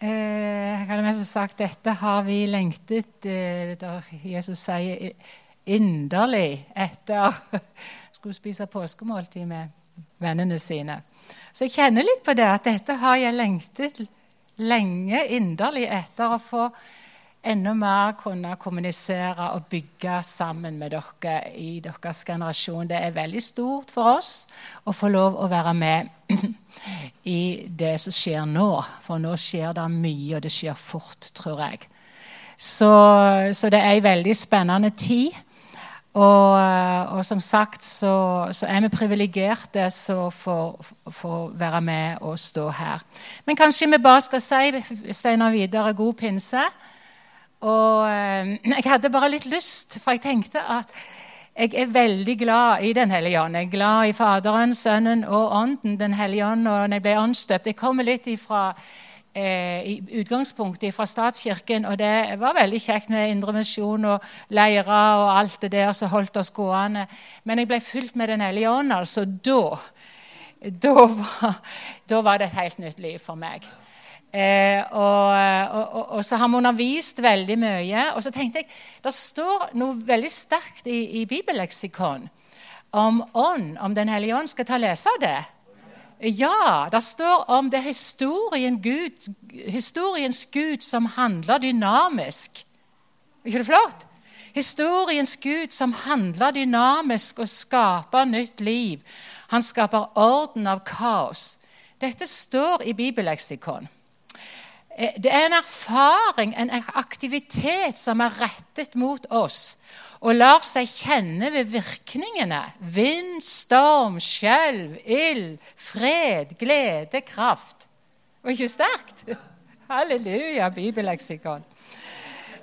jeg hadde mest sagt dette har vi lengtet eh, da Jesus sier inderlig etter skulle spise påskemåltid med vennene sine. Så jeg kjenner litt på det, at dette har jeg lengtet lenge inderlig etter å få enda mer kunne kommunisere og bygge sammen med dere i deres generasjon. Det er veldig stort for oss å få lov å være med i det som skjer nå. For nå skjer det mye, og det skjer fort, tror jeg. Så, så det er ei veldig spennende tid. Og, og, som sagt så, så er vi privilegerte som får, være med og stå her. Men kanskje vi bare skal si Steinar videre god pinse. Og eh, jeg hadde bare litt lyst, for jeg tenkte at jeg er veldig glad i Den hellige ånd. Jeg er glad i Faderen, Sønnen og Ånden, Den hellige ånd, og når jeg ble åndsdøpt Jeg kommer litt ifra eh, i utgangspunktet fra statskirken, og det var veldig kjekt med indremisjon og leirer og alt det der som holdt oss gående. Men jeg ble fylt med Den hellige ånd, altså da. Da var, da var det et helt nytt liv for meg. Eh, og, og, og, så har vi undervist veldig mye. Og så tenkte jeg, Det står noe veldig sterkt i, i bibelleksikon om ånd, om Den hellige ånd. Skal ta og lese det? Ja, det står om det historien Gud, historiens Gud som handler dynamisk. Ikke det flott? Historiens Gud som handler dynamisk og skaper nytt liv. Han skaper orden av kaos. Dette står i bibelleksikon. Eh, det er en erfaring, en aktivitet, som er rettet mot oss og lar seg kjenne ved virkningene. Vind, storm, skjelv, ild, fred, glede, kraft. Og ikke sterkt? Halleluja, bibelleksikon.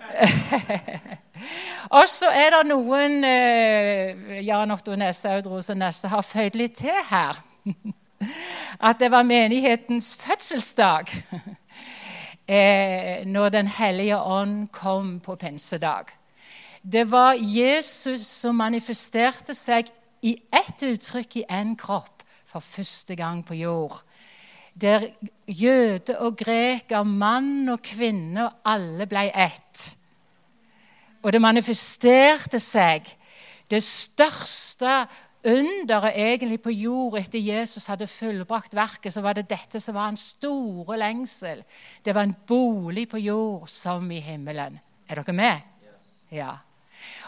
og så er det noen eh, Jan Otto Nesse Audrose Nesse har føyd litt til her. At det var menighetens fødselsdag eh, når Den hellige ånd kom på pinsedag. Det var Jesus som manifesterte seg i ett uttrykk i én kropp for første gang på jord. Der jøde og greker, mann og kvinne, og alle ble ett. Og det manifesterte seg, det største underet egentlig på jord etter Jesus hadde fullbrakt verket, så var det dette som var hans store lengsel. Det var en bolig på jord som i himmelen. Er dere med? Ja.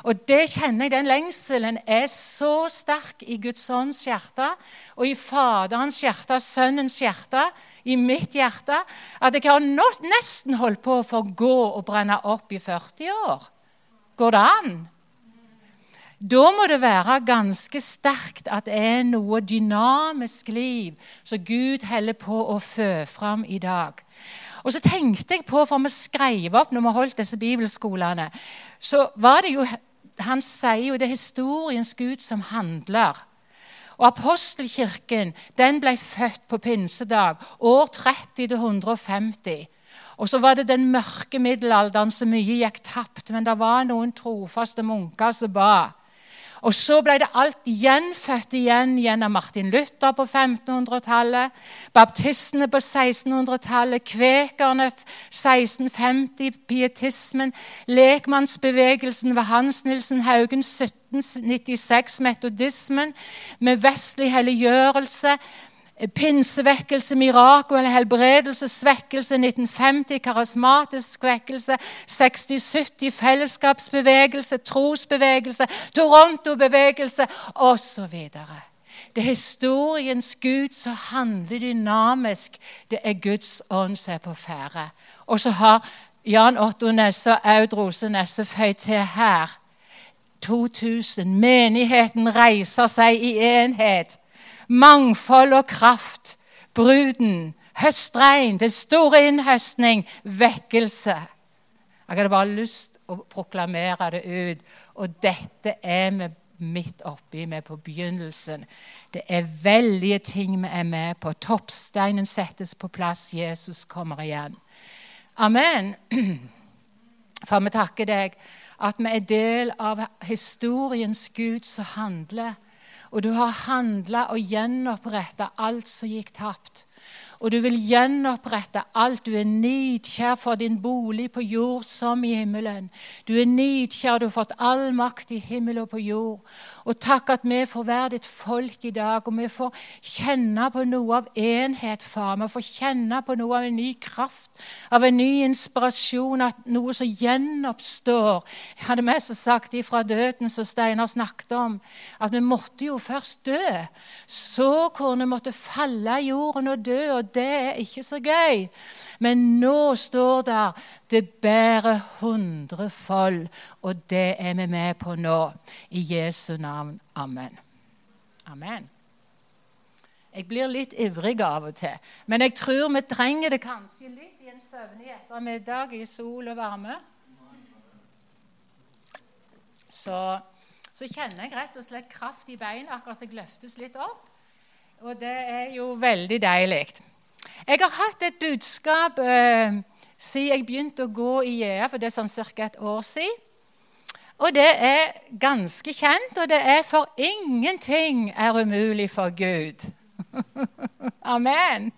Og det kjenner jeg, Den lengselen er så sterk i Guds ånds hjerte og i Faderens hjerte, Sønnens hjerte, i mitt hjerte, at jeg har nesten holdt på for å gå og brenne opp i 40 år. Går det an? Da må det være ganske sterkt at det er noe dynamisk liv som Gud holder på å fø fram i dag. Og så tenkte jeg på, for vi skrev opp når vi holdt disse bibelskolene, så var det jo Han sier jo det er historiens Gud som handler. Og Apostelkirken den ble født på pinsedag, år 30 til 150. Og så var det den mørke middelalderen så mye gikk tapt, men det var noen trofaste munker som ba. Og så ble det alt gjenfødt igjen gjennom Martin Luther på 1500-tallet, baptistene på 1600-tallet, kvekerne 1650, pietismen, lekmannsbevegelsen ved Hans Nilsen Haugen 1796, metodismen, med vestlig helliggjørelse. Pinsevekkelse, mirakel, helbredelse, svekkelse 1950, karismatisk vekkelse, 60-70, fellesskapsbevegelse, trosbevegelse, Toronto-bevegelse osv. Det er historiens Gud som handler dynamisk. Det er Guds ånd som er på ferde. Og så har Jan Otto Nesse og Aud Rose Nesse føyd til her. 2000. Menigheten reiser seg i enhet. Mangfold og kraft. Bruden. Høstregn. Det store innhøstning. Vekkelse. Jeg hadde bare lyst å proklamere det ut. Og dette er vi midt oppi, vi er på begynnelsen. Det er veldige ting vi er med på. Toppsteinen settes på plass. Jesus kommer igjen. Amen. For vi takker deg at vi er del av historiens Gud som handler. Og du har handla og gjenoppretta alt som gikk tapt og du vil gjenopprette alt. Du er nidkjær for din bolig på jord som i himmelen. Du er nidkjær, du har fått all makt i himmel og på jord. Og takk at vi får være ditt folk i dag, og vi får kjenne på noe av enhet, far. Vi får kjenne på noe av en ny kraft, av en ny inspirasjon, at noe som gjenoppstår. Jeg hadde mest sagt ifra døden, som Steinar snakket om, at vi måtte jo først dø. Såkornet måtte falle i jorden og dø. og det er ikke så gøy. Men nå står det 'det bærer hundrefold', og det er vi med på nå. I Jesu navn. Amen. Amen. Jeg blir litt ivrig av og til, men jeg tror vi trenger det kanskje litt i en søvnig ettermiddag i sol og varme. Så, så kjenner jeg rett og slett kraft i beina, akkurat som jeg løftes litt opp. Og det er jo veldig deilig. Jeg har hatt et budskap eh, siden jeg begynte å gå i JA, for det er sånn ca. et år siden. Og det er ganske kjent, og det er for ingenting er umulig for Gud. Amen.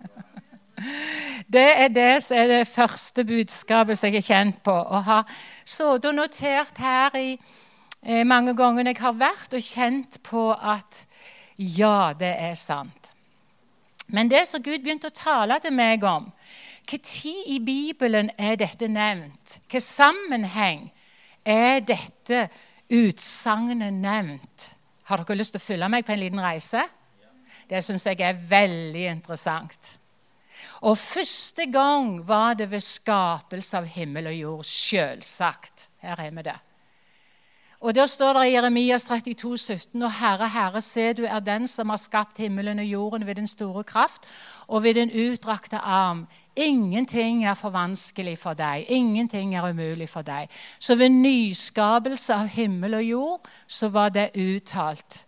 Det er det som er det første budskapet som jeg er kjent på. Og har sittet og notert her i eh, mange ganger jeg har vært og kjent på at ja, det er sant. Men det som Gud begynte å tale til meg om Når i Bibelen er dette nevnt? Hvilken sammenheng er dette utsagnet nevnt? Har dere lyst til å følge meg på en liten reise? Det syns jeg er veldig interessant. Og første gang var det ved skapelse av himmel og jord. Selvsagt. Her er vi det. Og Der står det i Jeremias 32, 17, Og Herre, Herre, se, du er den som har skapt himmelen og jorden ved din store kraft og ved din utdrakte arm. Ingenting er for vanskelig for deg. Ingenting er umulig for deg. Så ved nyskapelse av himmel og jord så var det uttalt.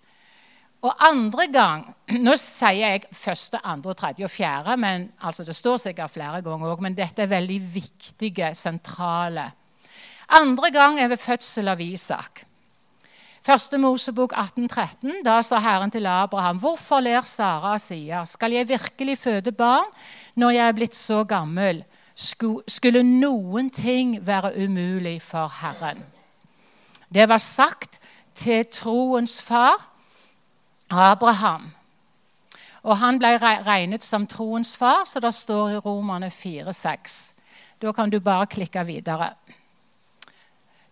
Og andre gang Nå sier jeg første, andre, tredje og fjerde, men altså det står sikkert flere ganger òg, men dette er veldig viktige, sentrale andre gang er ved fødsel av Isak. Første Mosebok 1813. Da sa Herren til Abraham.: Hvorfor ler Sara og sier, skal jeg virkelig føde barn når jeg er blitt så gammel? Skulle noen ting være umulig for Herren? Det var sagt til troens far, Abraham. Og han ble regnet som troens far, så det står i Romerne 4,6. Da kan du bare klikke videre.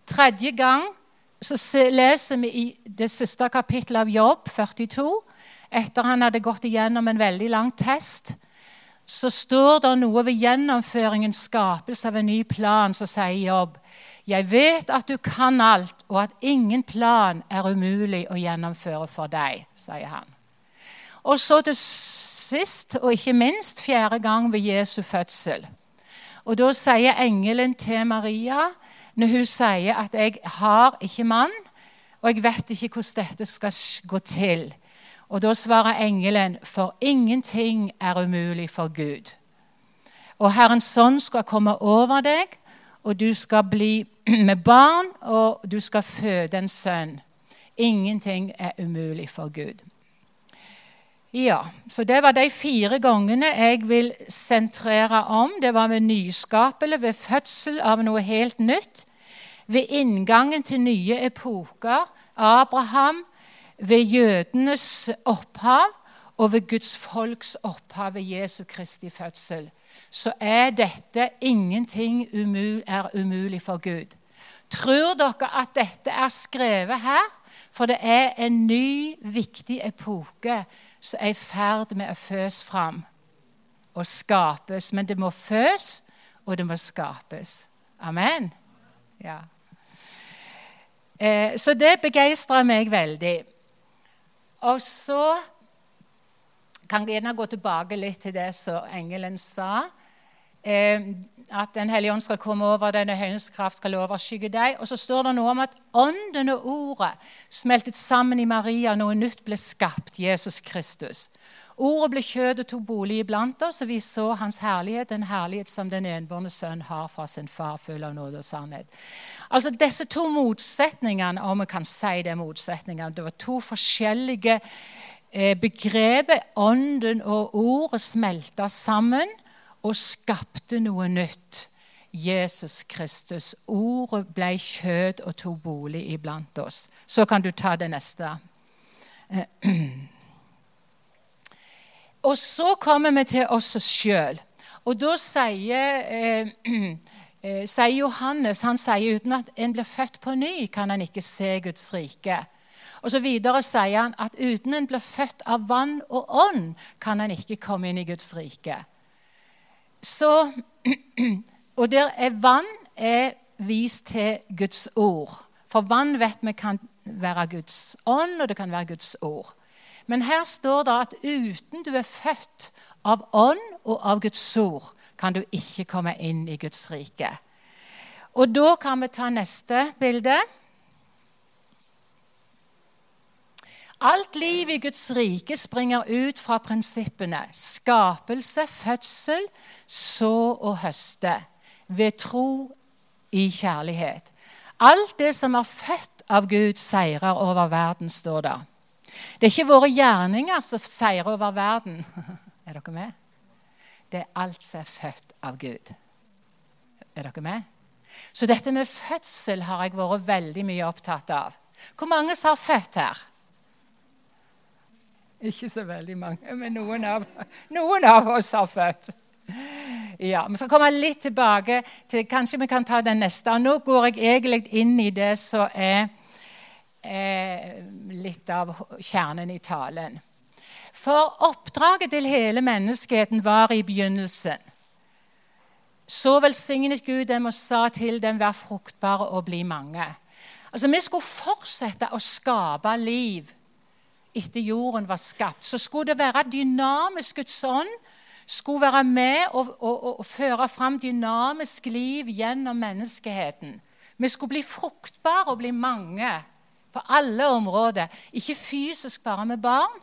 Tredje gang så leser vi i det siste kapittelet av Jobb, 42. Etter han hadde gått igjennom en veldig lang test, så står det noe ved gjennomføringen, skapelse av en ny plan, som sier Jobb. Jeg vet at du kan alt, og at ingen plan er umulig å gjennomføre for deg, sier han. Og så til sist, og ikke minst, fjerde gang ved Jesu fødsel. Og Da sier engelen til Maria når hun sier at 'jeg har ikke mann', og 'jeg vet ikke hvordan dette skal gå til'. Og Da svarer engelen, 'For ingenting er umulig for Gud'. Og Herrens sønn skal komme over deg, og du skal bli med barn, og du skal føde en sønn. Ingenting er umulig for Gud. Ja, så Det var de fire gangene jeg vil sentrere om. Det var ved nyskapelse, ved fødsel av noe helt nytt. Ved inngangen til nye epoker. Abraham. Ved jødenes opphav. og ved Guds folks opphav ved Jesu Kristi fødsel, så er dette ingenting umul er umulig for Gud. Tror dere at dette er skrevet her? For det er en ny, viktig epoke som er i ferd med å føs fram og skapes. Men det må føs, og det må skapes. Amen. Ja. Eh, så det begeistrer meg veldig. Og så kan jeg gjerne gå tilbake litt til det som engelen sa. Eh, at Den hellige ånd skal komme over denne høyens kraft skal overskygge deg. Og så står det noe om at ånden og ordet smeltet sammen i Maria. Noe nytt ble skapt, Jesus Kristus. Ordet ble kjød og tok bolig iblant oss, og vi så hans herlighet, den herlighet som den enbårne sønn har fra sin far, full av nåde og sannhet. Altså Disse to motsetningene, om vi kan si det motsetningene, det var to forskjellige eh, begreper. Ånden og ordet smelta sammen og skapte noe nytt. Jesus Kristus. Ordet ble kjød og tok bolig iblant oss. Så kan du ta det neste. Og så kommer vi til oss sjøl. Og da sier, eh, eh, sier, Johannes han sier uten at en blir født på ny, kan en ikke se Guds rike. Og så Videre sier han at uten en blir født av vann og ånd, kan en ikke komme inn i Guds rike. Så, og der er vann er vist til Guds ord. For vann vet vi kan være Guds ånd, og det kan være Guds ord. Men her står det at uten du er født av ånd og av Guds ord, kan du ikke komme inn i Guds rike. Og da kan vi ta neste bilde. Alt liv i Guds rike springer ut fra prinsippene skapelse, fødsel, så og høste, ved tro i kjærlighet. Alt det som er født av Gud, seirer over verden, står det. Det er ikke våre gjerninger som seirer over verden. Er dere med? Det er alt som er født av Gud. Er dere med? Så dette med fødsel har jeg vært veldig mye opptatt av. Hvor mange som har født her? Ikke så veldig mange, men noen av, noen av oss har født. Ja, Vi skal komme litt tilbake til Kanskje vi kan ta den neste. Nå går jeg egentlig inn i det som er eh, litt av kjernen i talen. For oppdraget til hele menneskeheten var i begynnelsen. Så velsignet Gud dem og sa til dem, vær fruktbare og bli mange. Altså, Vi skulle fortsette å skape liv etter jorden var skapt. Så skulle det være dynamisk Guds ånd skulle være med og, og, og føre fram dynamisk liv gjennom menneskeheten. Vi skulle bli fruktbare og bli mange på alle områder. Ikke fysisk bare med barn,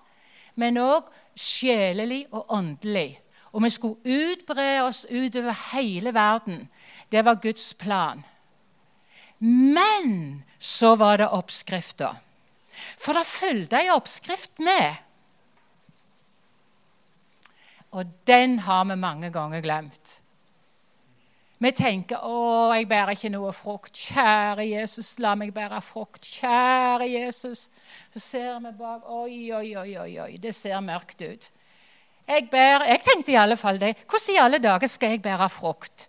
men òg sjelelig og åndelig. Og vi skulle utbre oss utover hele verden. Det var Guds plan. Men så var det oppskrifta. For det fulgte ei oppskrift med. Og den har vi mange ganger glemt. Vi tenker 'Å, jeg bærer ikke noe frukt'. Kjære Jesus, la meg bære frukt. Kjære Jesus. Så ser vi bak. Oi, oi, oi, oi, oi. det ser mørkt ut. Jeg, bærer, jeg tenkte i alle fall det. Hvordan i alle dager skal jeg bære frukt?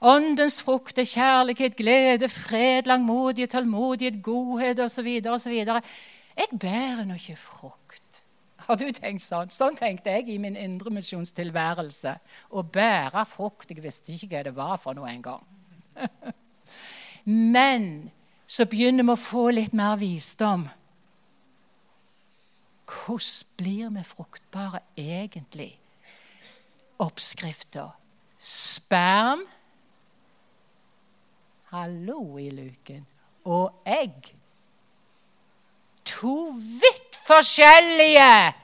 Åndens frukt er kjærlighet, glede, fred, langmodighet, tålmodighet, godhet osv. osv. Jeg bærer nå ikke frukt. Har du tenkt sånn? Sånn tenkte jeg i min indremisjonstilværelse. Å bære frukt. Jeg visste ikke hva det var for noe engang. Men så begynner vi å få litt mer visdom. Hvordan blir vi fruktbare egentlig? Oppskrifta sperm Hallo i luken. Og egg. To vidt forskjellige.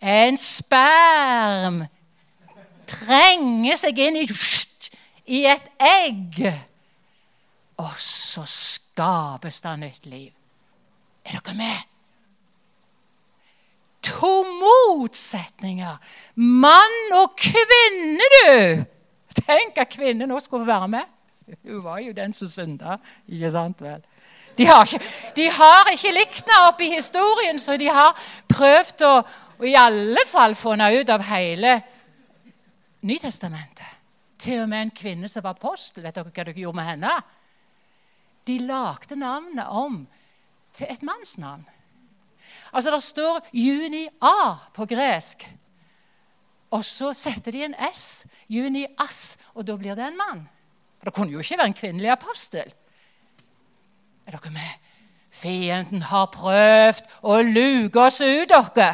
En sperm trenger seg inn i, i et egg. Og så skapes det nytt liv. Er dere med? To motsetninger. Mann og kvinne, du! Tenk at kvinnen nå skulle være med. Hun var jo den som synda, ikke sant vel? De har ikke, de har ikke likna opp i historien, så de har prøvd å å i alle fall få henne ut av hele Nytestamentet. Til og med en kvinne som var apostel. Vet dere hva dere gjorde med henne? De lagde navnet om til et mannsnavn. Altså, Det står 'Juni A' på gresk. Og så setter de en S. Juni Ass. Og da blir det en mann. For det kunne jo ikke være en kvinnelig apostel. Er dere med? Fienden har prøvd å luke oss ut, dere.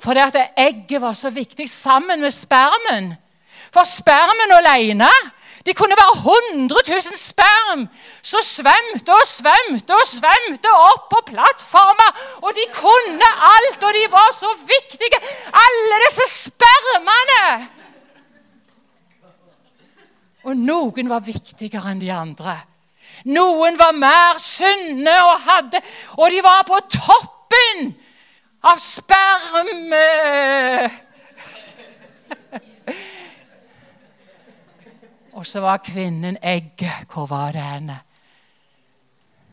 For det at egget var så viktig sammen med spermen. For spermen alene det kunne være 100 000 sperm som svømte og svømte og svømte opp på plattformer. Og de kunne alt, og de var så viktige, alle disse spermene. Og noen var viktigere enn de andre. Noen var mer sunne og hadde Og de var på toppen av sperme. Og så var kvinnen egget. Hvor var det henne?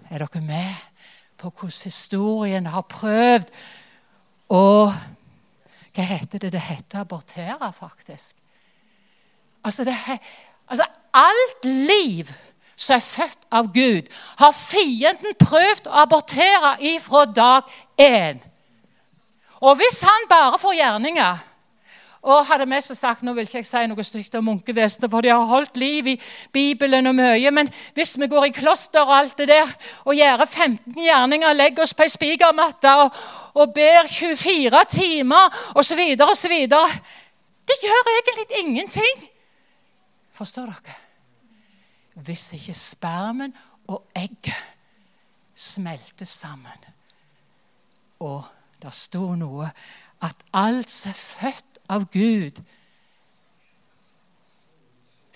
Er dere med på hvordan historien har prøvd å Hva heter det? Det heter abortere, faktisk. Altså, det, altså alt liv som er født av Gud, har fienden prøvd å abortere ifra dag én. Og hvis han bare får gjerninger og hadde mest sagt nå vil ikke jeg si noe stygt om munkevesenet, for de har holdt liv i Bibelen og mye. Men hvis vi går i kloster og alt det der, og gjør 15 gjerninger, legger oss på ei spikermatte og, og, ber 24 timer osv., osv. Det gjør egentlig ingenting. Forstår dere? Hvis ikke spermen og egget smelter sammen. Og det sto noe at alt som er født av Gud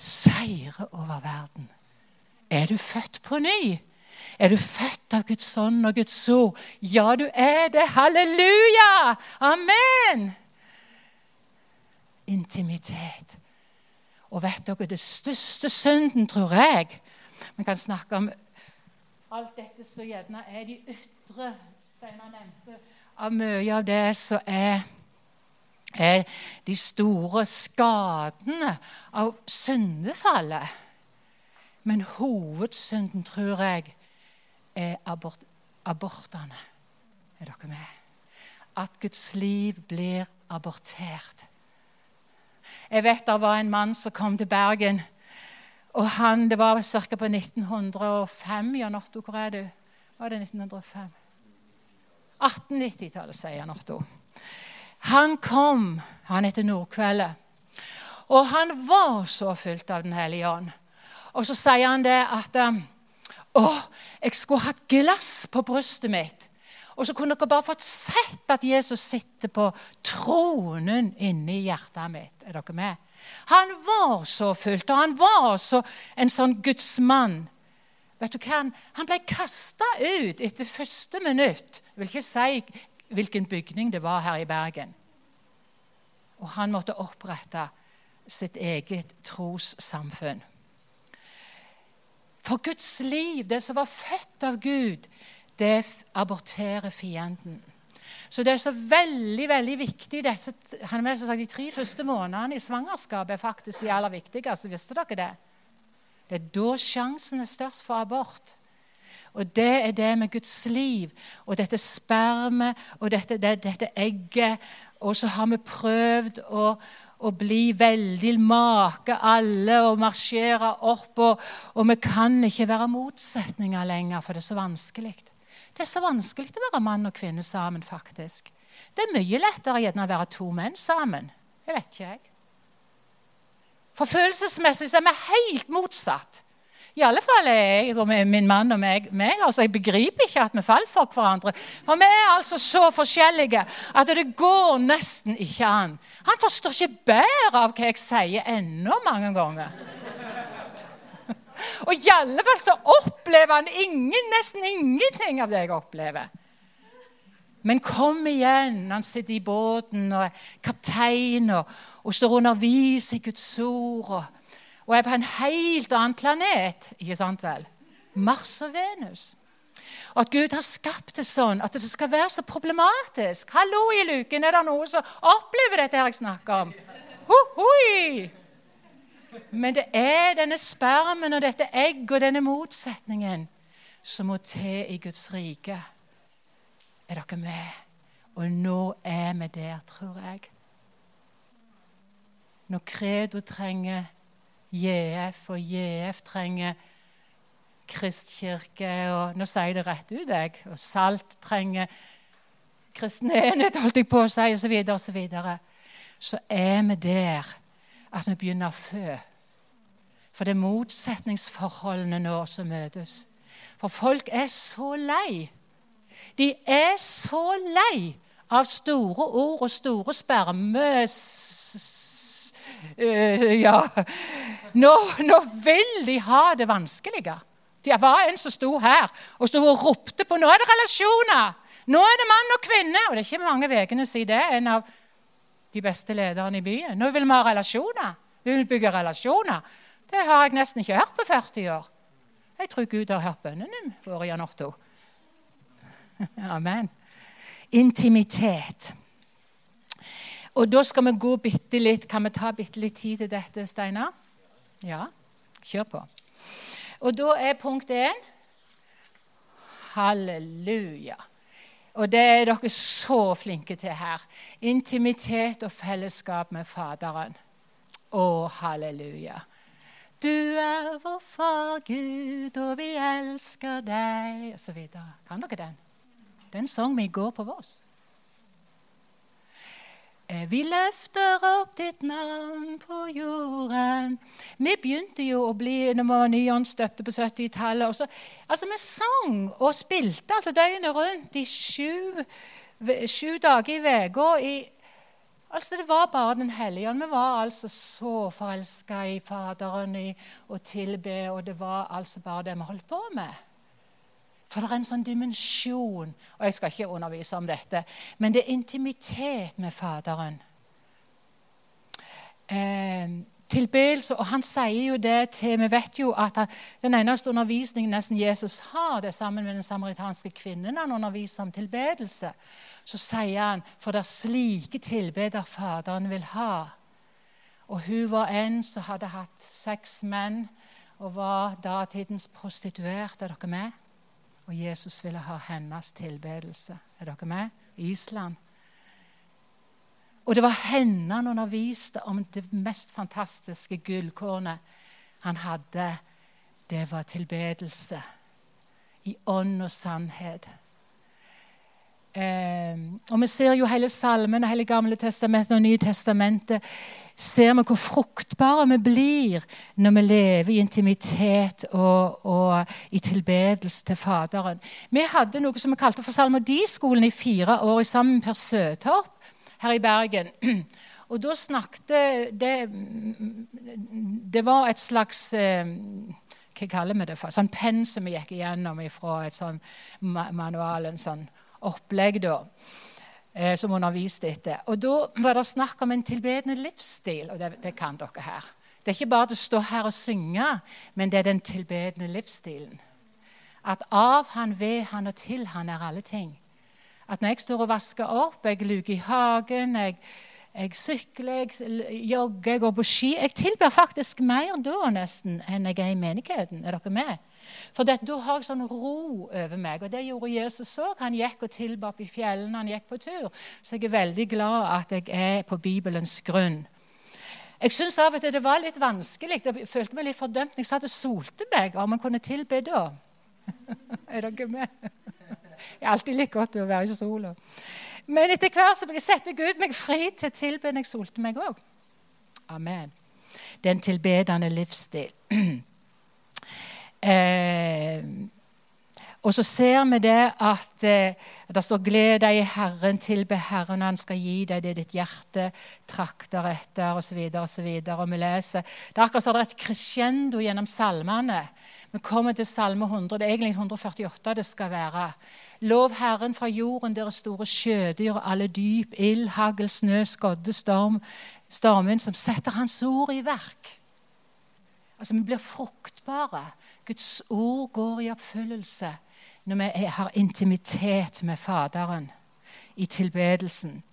seire over verden. Er du født på ny? Er du født av Guds ånd og Guds ord? Ja, du er det. Halleluja! Amen! Intimitet. Og vet dere, det største synden, tror jeg Vi kan snakke om alt dette som gjerne er de ytre Steinar nevnte, av mye av det som er er de store skadene av syndefallet. Men hovedsynden, tror jeg, er abort, abortene. Er dere med? At Guds liv blir abortert. Jeg vet det var en mann som kom til Bergen. og han, Det var ca. på 1905. Jan Otto, hvor er du? Var det 1905? 1890-tallet, sier Jan Otto. Han kom, han heter Nordkveldet, og han var så fylt av Den hellige ånd. Og så sier han det at um, Å, jeg skulle hatt glass på brystet mitt. Og så kunne dere bare fått sett at Jesus sitter på tronen inni hjertet mitt. Er dere med? Han var så fylt, og han var så en sånn gudsmann. Vet du hva? Han ble kasta ut etter første minutt. Jeg vil ikke si hvilken bygning det var her i Bergen. Og han måtte opprette sitt eget trossamfunn. For Guds liv, det som var født av Gud, det aborterer fienden. Så det er så veldig veldig viktig disse, han har sagt, De tre første månedene i svangerskapet er faktisk de aller viktigste. Visste dere det? Det er da sjansen er størst for abort. Og det er det med Guds liv og dette spermet og dette, det, dette egget. Og så har vi prøvd å, å bli veldig make alle og marsjere opp. Og, og, vi kan ikke være motsetninger lenger, for det er så vanskelig. Det er så vanskelig å være mann og kvinne sammen, faktisk. Det er mye lettere å være to menn sammen. Det vet ikke jeg. For følelsesmessig er vi helt motsatt. I alle fall er jeg og min mann og meg. meg altså, jeg begriper ikke at vi faller for hverandre. For vi er altså så forskjellige at det går nesten ikke an. Han forstår ikke bedre av hva jeg sier ennå mange ganger. Og i alle fall så opplever han ingen, nesten ingenting av det jeg opplever. Men kom igjen. Han sitter i båten og er kaptein og, og står og underviser i Guds ord. og og er på en helt annen planet. ikke sant vel? Mars og Venus. Og at Gud har skapt det sånn at det skal være så problematisk. Hallo i luken, er det noen som opplever dette jeg snakker om? Ho, hoi! Men det er denne spermen og dette egg og denne motsetningen som må til i Guds rike. Er dere med? Og nå er vi der, tror jeg. Når Credo trenger JF, og JF trenger kristkirke og Nå sier jeg det rett ut, jeg. Og Salt trenger kristen enhet, holdt jeg på å si, osv., osv. Så, så er vi der at vi begynner å fø. For det er motsetningsforholdene nå som møtes. For folk er så lei. De er så lei av store ord og store spermes... Uh, ja nå, når vil de ha det vanskelige. Det var en som sto her og sto og ropte på nå er det relasjoner. Nå er det mann og kvinne. Og det er ikke mange ukene siden det en av de beste lederne i byen. Nå vil vi ha relasjoner. Vi vil bygge relasjoner. Det har jeg nesten ikke hørt på 40 år. Jeg tror Gud har hørt bønnene våre, Jan Otto. Amen. Intimitet. Og da skal vi gå bitte litt Kan vi ta bitte litt tid til dette, Steinar? Ja, kjør på. Og da er punkt én Halleluja. Og det er dere så flinke til her. Intimitet og fellesskap med Faderen. Å, halleluja. Du er vår far Gud, og vi elsker deg, og så videre. Kan dere den? Den sang vi i går på Voss. Eh, vi løfter opp ditt navn på jorden. Vi begynte jo å bli når vi var nyanstøpte på 70-tallet. Altså, vi sang og spilte altså døgnet rundt i sju, sju dager i uka. Altså, det var bare Den hellige ånd. Vi var altså så forelska i Faderen i å tilbe, og det var altså bare det vi holdt på med. For det er en sånn dimensjon Og jeg skal ikke undervise om dette, men det er intimitet med Faderen. Eh, tilbedelse, og han sier jo det til Vi vet jo at han, den eneste undervisningen nesten Jesus har, det sammen med den samaritanske kvinnen han underviser om tilbedelse. Så sier han for det er slike tilbeder Faderen vil ha. Og hun var en som hadde hatt seks menn og var datidens prostituerte. Er dere med? Og Jesus ville ha hennes tilbedelse. Er dere med? Island. Og det var henne han underviste om det mest fantastiske gullkornet han hadde. Det var tilbedelse i ånd og sannhet. Eh, og Vi ser jo hele salmen, og hele Gamle testamentet og Nye testamentet ser vi hvor fruktbare vi blir når vi lever i intimitet og, og i tilbedelse til Faderen. Vi hadde noe som vi kalte for Salmodiskolen i fire år sammen med Per Søtorp her i Bergen. Og da snakket det Det var et slags eh, Hva kaller vi det for? Sånn penn som vi gikk igjennom fra et sånn manual, en sånn opplegg. da eh, som underviste etter. Og Da var det snakk om en tilbedende livsstil, og det, det kan dere her. Det er ikke bare å stå her og synge, men det er den tilbedende livsstilen. At av han, ved han og til han er alle ting. At når jeg står og vasker opp, jeg luker i hagen, jeg, jeg sykler, jeg jogger, jeg går på ski Jeg tilber faktisk mer da nesten enn jeg er i menigheten. Er dere med? For det, da har jeg sånn ro over meg. Og det gjorde Jesus òg. Han gikk og tilba i fjellene, han gikk på tur. Så jeg er veldig glad at jeg er på Bibelens grunn. Jeg syns av og til det var litt vanskelig. Jeg følte meg litt fordømt jeg satt og solte meg. Om jeg kunne tilbe da. er dere med? Jeg er alltid like godt å være i sola. Men etter hvert så setter Gud meg fri til å tilbe når jeg solte meg òg. Amen. Den tilbedende livsstil. Eh, og så ser vi det at eh, det står 'gled deg i Herren, tilbe Herren, han skal gi deg det ditt hjerte trakter etter', osv. Og, så videre, og, og vi leser Det er akkurat som det er et crescendo gjennom salmene. Vi kommer til salme 100. Det er egentlig 148 det skal være. Lov Herren fra jorden, dere store sjødyr og alle dyp, ild, hagl, snø, skodde, storm, stormen som setter Hans ord i verk. Altså, Vi blir fruktbare. Guds ord går i oppfyllelse. når vi har intimitet med Faderen i tilbedelsen.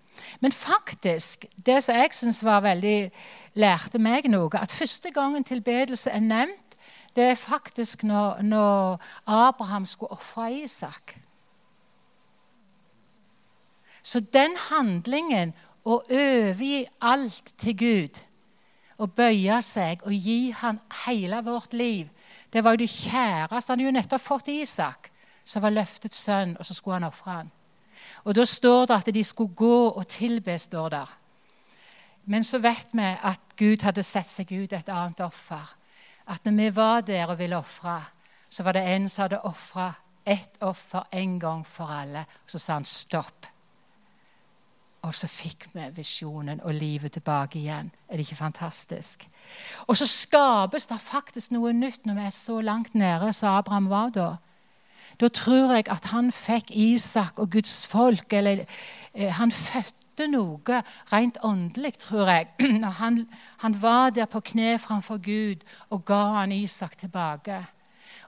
Men faktisk, det som jeg syns var veldig lærte meg noe, at første gangen tilbedelse er nevnt, det er faktisk når, når Abraham skulle ofre Isak. Så den handlingen å overgi alt til Gud, å bøye seg og gi han hele vårt liv, det var jo det kjæreste. Han hadde jo nettopp fått Isak, som var løftets sønn, og så skulle han ofre han. Og Da står det at de skulle gå og tilbe, står der. Men så vet vi at Gud hadde sett seg ut et annet offer. At når vi var der og ville ofre, så var det en som hadde ofra ett offer en gang for alle. Og så sa han stopp. Og så fikk vi visjonen og livet tilbake igjen. Er det ikke fantastisk? Og så skapes det faktisk noe nytt når vi er så langt nede som Abraham var da. Da tror jeg at han fikk Isak og Guds folk eller eh, Han fødte noe rent åndelig, tror jeg. Han, han var der på kne framfor Gud og ga han Isak tilbake.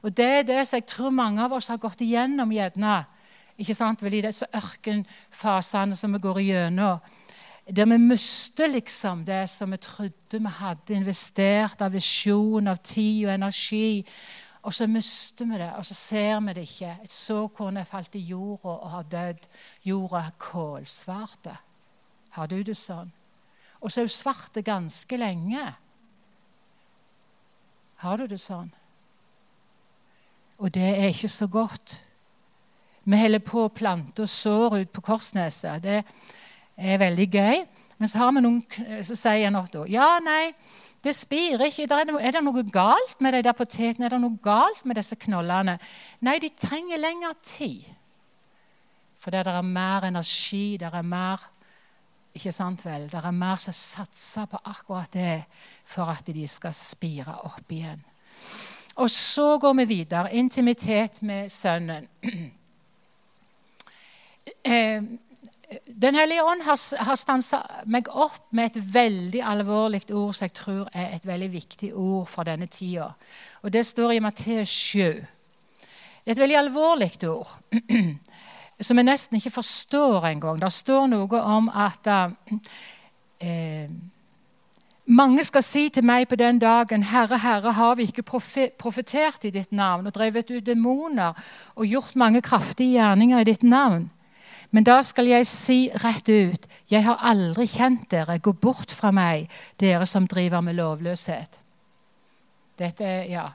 Og Det er det som jeg tror mange av oss har gått igjennom. gjerne ikke sant, vel, i disse ørkenfasene som vi går igjennom. Der vi mister liksom det som vi trodde vi hadde investert av visjon, av tid og energi. Og så mister vi det, og så ser vi det ikke. Et såkorn er falt i jorda og har dødd. Jorda er kålsvart. Har du det sånn? Og så er hun svarte ganske lenge. Har du det sånn? Og det er ikke så godt. Vi holder på å plante og sår ut på Korsneset. Det er veldig gøy. Men så har vi noen så sier noe da. Ja, nei, det spirer ikke. Er det noe galt med de der potetene? Er det noe galt med disse knollene? Nei, de trenger lengre tid. For det er mer energi, det er mer ikke sant vel? Det er mer som satser på akkurat det for at de skal spire opp igjen. Og så går vi videre. Intimitet med sønnen. Eh, den hellige ånd har, har stansa meg opp med et veldig alvorlig ord som jeg tror er et veldig viktig ord for denne tida. Og Det står i Matteus 7. Det er et veldig alvorlig ord som jeg nesten ikke forstår engang. Det står noe om at eh, mange skal si til meg på den dagen, Herre, Herre, har vi ikke profetert i ditt navn og drevet ut demoner og gjort mange kraftige gjerninger i ditt navn? Men da skal jeg si rett ut, jeg har aldri kjent dere, gå bort fra meg, dere som driver med lovløshet. Dette er Ja.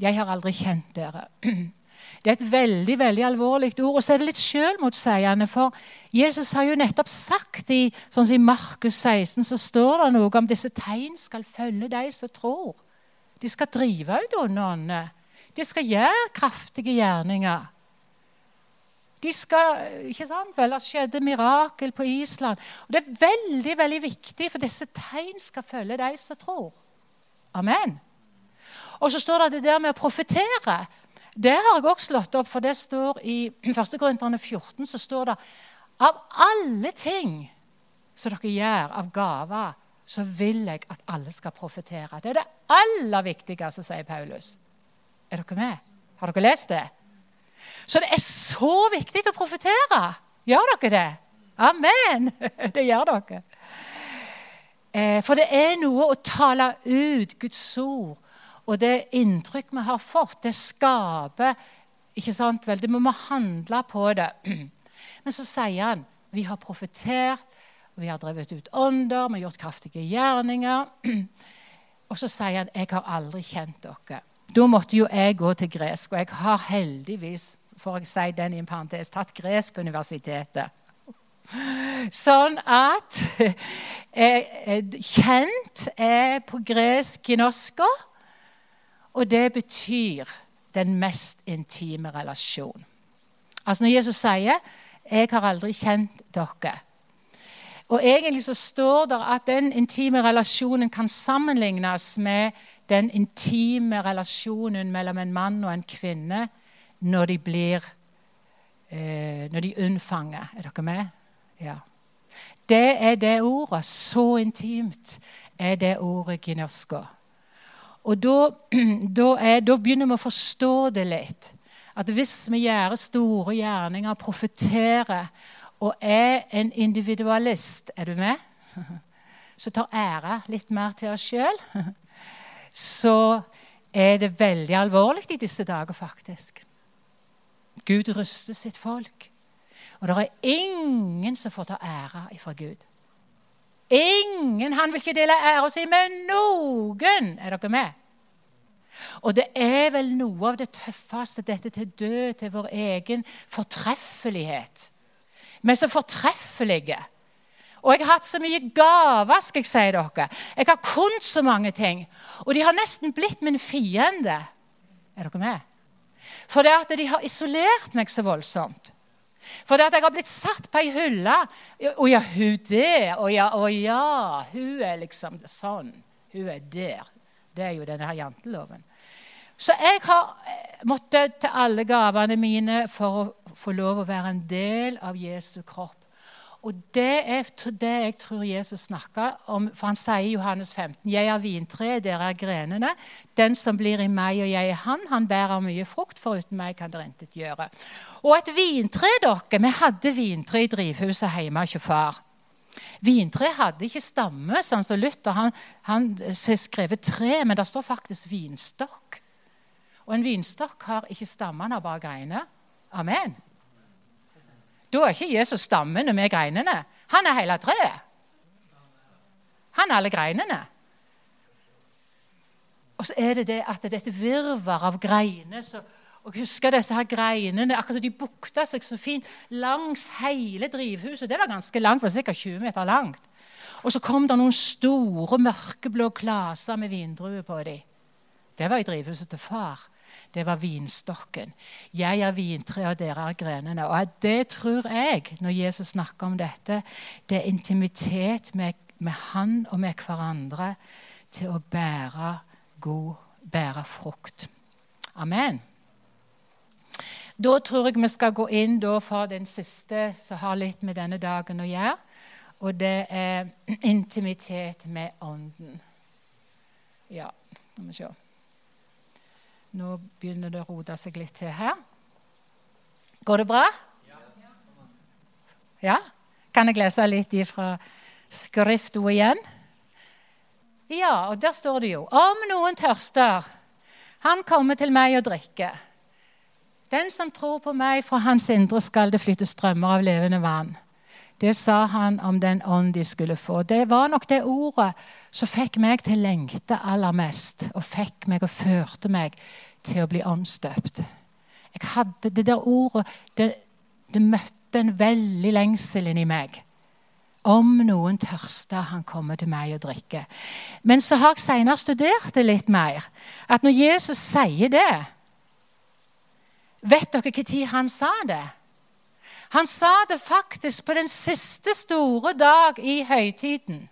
Jeg har aldri kjent dere. Det er et veldig veldig alvorlig ord. Og så er det litt sjølmotsigende, for Jesus har jo nettopp sagt i sånn som i Markus 16 så står det noe om disse tegn skal følge de som tror. De skal drive ut onde ånder. De skal gjøre kraftige gjerninger. De skal, ikke sant, vel, skjedde mirakel på Island. Og Det er veldig veldig viktig, for disse tegn skal følge de som tror. Amen. Og så står det det der med å profetere. Det har jeg også slått opp, for det står i 1. Korinterne 14 så står det av alle ting som dere gjør av gaver, så vil jeg at alle skal profetere. Det er det aller viktigste, sier Paulus. Er dere med? Har dere lest det? Så det er så viktig å profetere. Gjør dere det? Amen! Det gjør dere. Eh, for det er noe å tale ut Guds ord. Og det inntrykk vi har fått, det skaper ikke sant vel, Det må vi handle på det. Men så sier han vi har profetert, vi har drevet ut ånder, vi har gjort kraftige gjerninger. Og så sier han jeg har aldri kjent dere. Da måtte jo jeg gå til gresk, og jeg har heldigvis for jeg si den i en parentes, tatt gresk på universitetet. Sånn at eh, kjent er på gresk ginosko, og det betyr den mest intime relasjon. Altså Når Jesus sier 'Jeg har aldri kjent dere' Og Egentlig så står det at den intime relasjonen kan sammenlignes med den intime relasjonen mellom en mann og en kvinne når de blir eh, Når de unnfanger. Er dere med? Ja. Det er det ordet. Så intimt er det ordet ginosko. Og da, da, er, da begynner vi å forstå det litt. At hvis vi gjør store gjerninger, profeterer og er en individualist Er du med? Så tar ære litt mer til oss sjøl. Så er det veldig alvorlig i disse dager, faktisk. Gud ruster sitt folk. Og det er ingen som får ta ære fra Gud. Ingen! Han vil ikke dele æra si med noen. Er dere med? Og det er vel noe av det tøffeste, dette til død til vår egen fortreffelighet. Er så fortreffelige. Og jeg har hatt så mye gaver, skal jeg si dere. Jeg har kunnet så mange ting. Og de har nesten blitt min fiende. Er dere med? For det at de har isolert meg så voldsomt. For det at jeg har blitt satt på ei hylle. Å ja, hun det. Å ja, ja, hun er liksom sånn. Hun er der. Det er jo denne her janteloven. Så jeg har eh, måttet til alle gavene mine for å få lov å være en del av Jesu kropp. Og det er det jeg tror Jesus snakker om, for han sier i Johannes 15.: Jeg er vintreet, dere er grenene. Den som blir i meg og jeg i han, han bærer mye frukt. for uten meg kan dere intet gjøre. Og et vintre, dere Vi hadde vintre i drivhuset hjemme hos far. Vintre hadde ikke stamme, sånn som Luther. Han, han skrevet tre, men det står faktisk vinstokk. Og en vinstokk har ikke stamme, han har bare greiner. Amen. Da er ikke Jesus stammen med greinene. Han er hele treet. Han er alle greinene. Og så er det det at det er et virvar av greiner. Og husker disse her greinene, akkurat som de bukta seg så fint langs hele drivhuset. Det var ganske langt, var sikkert 20 meter langt. Og så kom det noen store, mørkeblå klaser med vindruer på dem. Det var i drivhuset til far det var vinstokken. Jeg er vintreet, og dere er grenene. Og det tror jeg, når Jesus snakker om dette, det er intimitet med, med han og med hverandre til å bære god, bære frukt. Amen. Da tror jeg vi skal gå inn for den siste som har litt med denne dagen å gjøre. Og det er intimitet med Ånden. Ja, må vi se. Nå begynner det å rote seg litt til her. Går det bra? Ja? Kan jeg lese litt fra skriften igjen? Ja, og der står det jo Om noen tørster, han kommer til meg og drikker. Den som tror på meg, fra hans indre skal det flytte strømmer av levende vann. Det sa han om den ånd de skulle få. Det var nok det ordet som fikk meg til å lengte aller mest, og fikk meg og førte meg til å bli åndsdøpt. Jeg hadde Det der ordet det, det møtte en veldig lengsel inni meg. Om noen tørster, han kommer til meg og drikker. Men så har jeg senere studert det litt mer. At når Jesus sier det Vet dere når han sa det? Han sa det faktisk på den siste store dag i høytiden.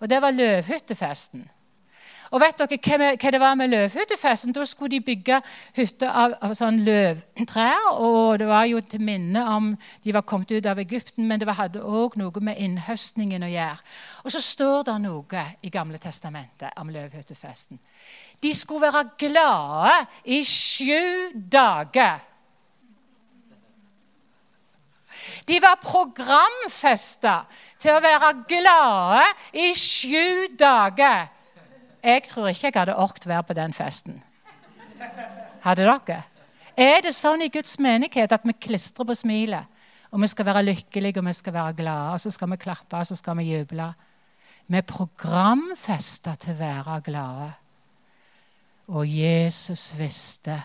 Og det var løvhyttefesten. Og vet dere hva det var med løvhyttefesten? Da skulle de bygge hytter av, av sånn løvtrær. Og det var jo til minne om de var kommet ut av Egypten, men det hadde òg noe med innhøstningen å gjøre. Og så står det noe i Gamle testamentet om løvhyttefesten. De skulle være glade i sju dager. De var programfesta til å være glade i sju dager. Jeg tror ikke jeg hadde orket være på den festen. Hadde dere? Er det sånn i Guds menighet at vi klistrer på smilet? Og vi skal være lykkelige og vi skal være glade, og så skal vi klappe og så skal vi juble. Vi er programfesta til å være glade. Og Jesus visste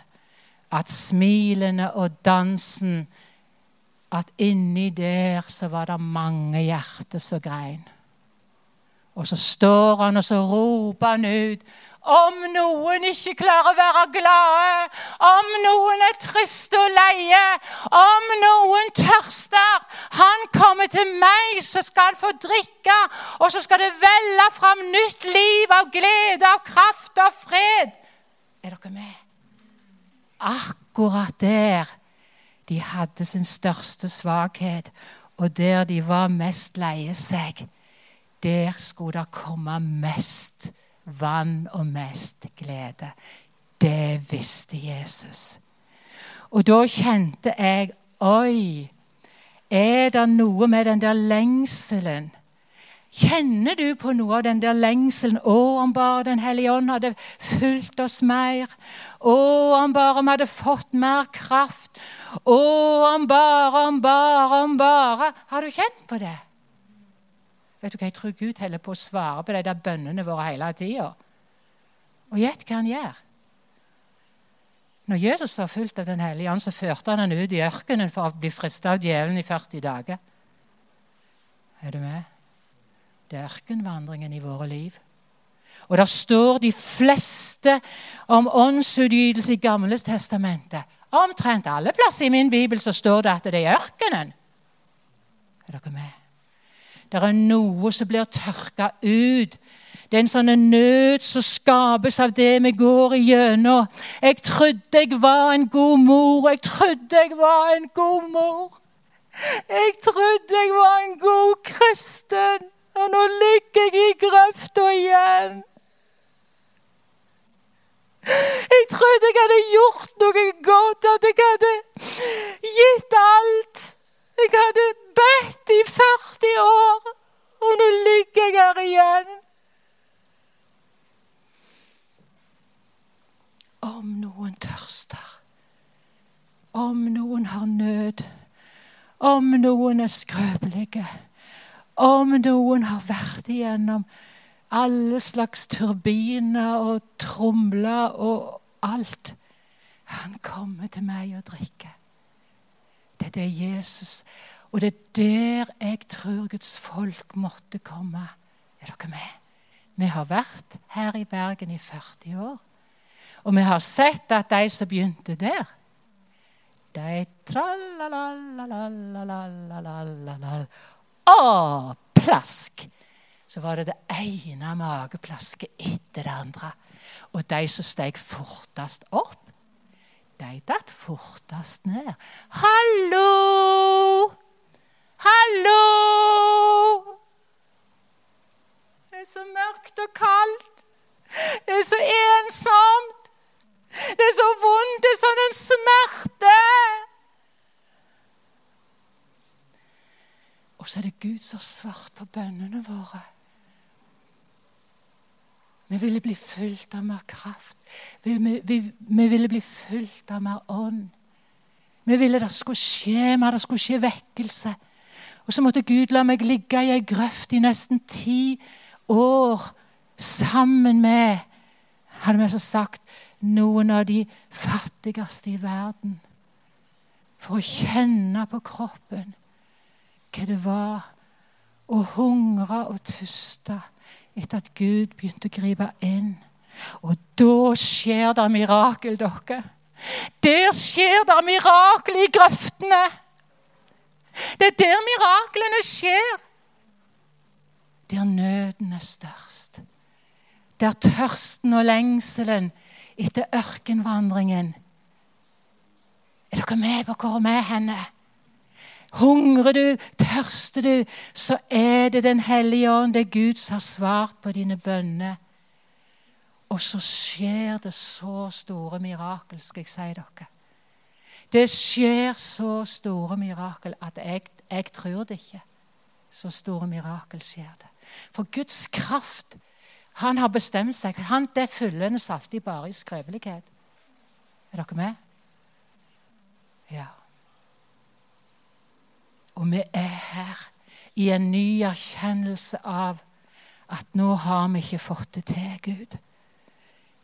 at smilene og dansen At inni der så var det mange hjerter som grein. Og så står han og så roper han ut om noen ikke klarer å være glade, om noen er triste og leie, om noen tørster Han kommer til meg, så skal han få drikke, og så skal det velle fram nytt liv av glede, av kraft og fred. Er dere med? Akkurat der de hadde sin største svakhet, og der de var mest leie seg der skulle det komme mest vann og mest glede. Det visste Jesus. Og da kjente jeg Oi, er det noe med den der lengselen? Kjenner du på noe av den der lengselen? Å, om bare Den hellige ånd hadde fulgt oss mer. Å, om bare vi hadde fått mer kraft. Å, om bare, om bare, om bare. Har du kjent på det? Vet du hva, Jeg tror Gud holder på å svare på de der bønnene våre hele tida. Og gjett hva han gjør. Når Jesus var fulgt av Den hellige ånd, så førte han han ut i ørkenen for å bli fristet av djevelen i 40 dager. Er du med? Det er ørkenvandringen i våre liv. Og der står de fleste om åndsutgytelse i Gamle testamentet. Omtrent alle plasser i min bibel så står det at det er ørkenen. Er dere med? Det er noe som blir tørka ut det er en sånn nød som skapes av det vi går igjennom. Jeg trodde jeg var en god mor, jeg trodde jeg var en god mor. Jeg trodde jeg var en god kristen, og nå ligger jeg i grøfta igjen. Jeg trodde jeg hadde gjort noe godt, at jeg hadde gitt alt. Jeg hadde bedt i 40 år, og nå ligger jeg her igjen. om noen tørster, om noen har nød, om noen er skrøpelige, om noen har vært igjennom alle slags turbiner og tromler og alt. Han kommer til meg og drikker. Det er det Jesus Og det er der jeg tror Guds folk måtte komme. Er dere med? Vi har vært her i Bergen i 40 år. Og vi har sett at de som begynte der, de tralalalalalalalala Å, plask! Så var det det ene mageplasket etter det andre. Og de som steg fortest opp, de datt fortest ned. Hallo! Hallo! Det er så mørkt og kaldt. Det er så ensomt. Det er så vondt, det er sånn en smerte. Og så er det Gud som har svart på bønnene våre. Vi ville bli fylt av mer kraft. Vi, vi, vi, vi ville bli fylt av mer ånd. Vi ville det skulle skje mer, det skulle skje vekkelse. Og så måtte Gud la meg ligge i ei grøft i nesten ti år sammen med hadde vi så sagt noen av de fattigste i verden. For å kjenne på kroppen hva det var å hungre og tuste etter at Gud begynte å gripe inn. Og da skjer det mirakel, dere. Der skjer det mirakel i grøftene. Det er der miraklene skjer. Der nøden er størst. Der tørsten og lengselen etter ørkenvandringen. Er dere med på hvor vi er henne? Hungrer du, tørster du, så er det Den hellige ånd, det Gud som har svart på dine bønner. Og så skjer det så store mirakel, skal jeg si dere. Det skjer så store mirakel at jeg, jeg tror det ikke. Så store mirakel skjer det. For Guds kraft han har bestemt seg. Han, det fylles alltid bare i skrevelighet. Er dere med? Ja. Og vi er her i en ny erkjennelse av at nå har vi ikke fått det til, Gud.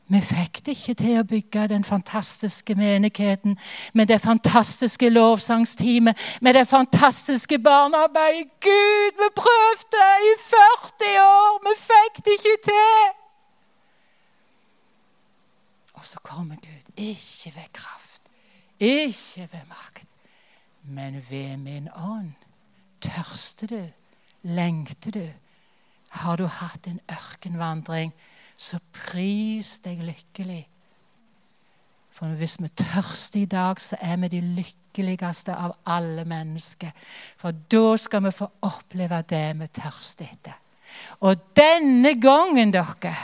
Vi fikk det ikke til å bygge den fantastiske menigheten med det fantastiske lovsangsteamet, med det fantastiske barnearbeidet. Gud, vi prøvde i 40 år! Vi fikk det ikke til! Og så kommer Gud. Ikke ved kraft, ikke ved makt, men ved min ånd. Tørster du? Lengter du? Har du hatt en ørkenvandring? så pris deg lykkelig. For hvis vi tørster i dag, så er vi de lykkeligste av alle mennesker. For da skal vi få oppleve det vi tørster etter. Og denne gangen, dere,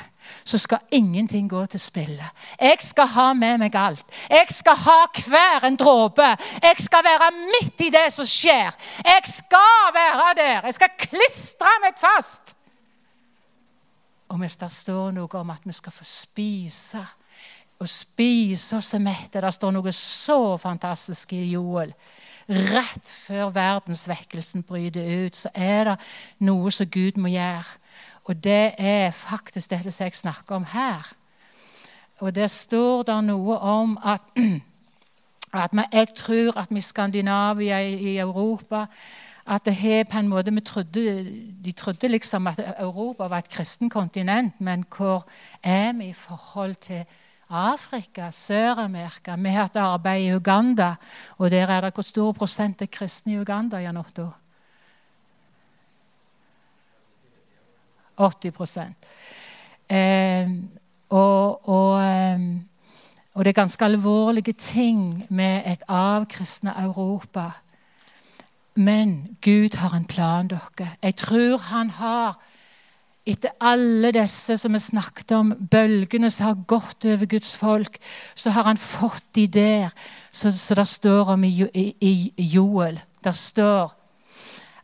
så skal ingenting gå til spille. Jeg skal ha med meg alt. Jeg skal ha hver en dråpe. Jeg skal være midt i det som skjer. Jeg skal være der. Jeg skal klistre meg fast. Og hvis det står noe om at vi skal få spise og spise oss mette Det står noe så fantastisk i Joel. Rett før verdensvekkelsen bryter ut, så er det noe som Gud må gjøre. Og det er faktisk dette som jeg snakker om her. Og der står det noe om at, at jeg tror at vi i Skandinavia, i Europa at det har på en måte, trodde, De trodde liksom at Europa var et kristen kontinent, men hvor er vi i forhold til Afrika, Sør-Amerika? Vi har hatt arbeid i Uganda, og der er det hvor stor prosent er kristne i Uganda? Jan 80 eh, og, og, eh, og, det er ganske alvorlige ting med et avkristna Europa. Men Gud har en plan, dere. Jeg tror han har etter alle disse som vi snakket om, bølgene som har gått over Guds folk, så har han fått de der Så det står om i, i, i Joel. Der står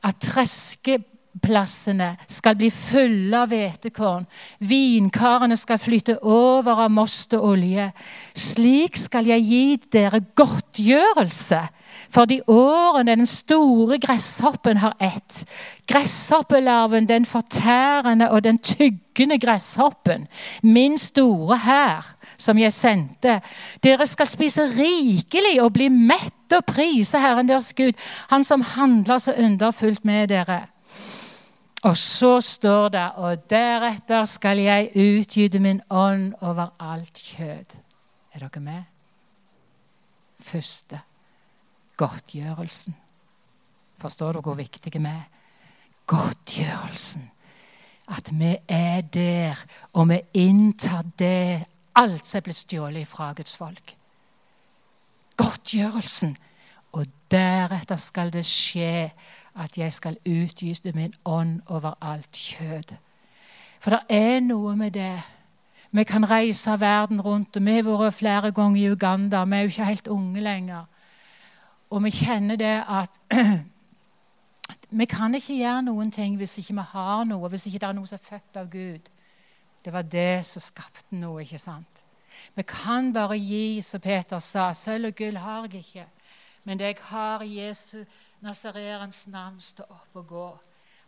at treske Plassene skal bli fulle av hvetekorn. Vinkarene skal flytte over av most og olje. Slik skal jeg gi dere godtgjørelse for de årene den store gresshoppen har ett. Gresshoppelarven, den fortærende og den tyggende gresshoppen. Min store hær, som jeg sendte. Dere skal spise rikelig og bli mett og prise Herren deres Gud, Han som handler så underfullt med dere. Og så står det Og deretter skal jeg utgyte min ånd over alt kjød. Er dere med? Første godtgjørelsen. Forstår dere hvor viktig vi er? Godtgjørelsen. At vi er der, og vi inntar det alt som er blitt stjålet fra Guds folk. Godtgjørelsen. Og deretter skal det skje at jeg skal utgyte min ånd over alt kjød. For det er noe med det. Vi kan reise verden rundt. og Vi har vært flere ganger i Uganda. Vi er jo ikke helt unge lenger. Og vi kjenner det at vi kan ikke gjøre noen ting hvis ikke vi har noe, hvis ikke det er noe som er født av Gud. Det var det som skapte noe, ikke sant? Vi kan bare gi, som Peter sa. Sølv og gull har jeg ikke. Men jeg har Jesu Nasareerens navn, stå opp og gå.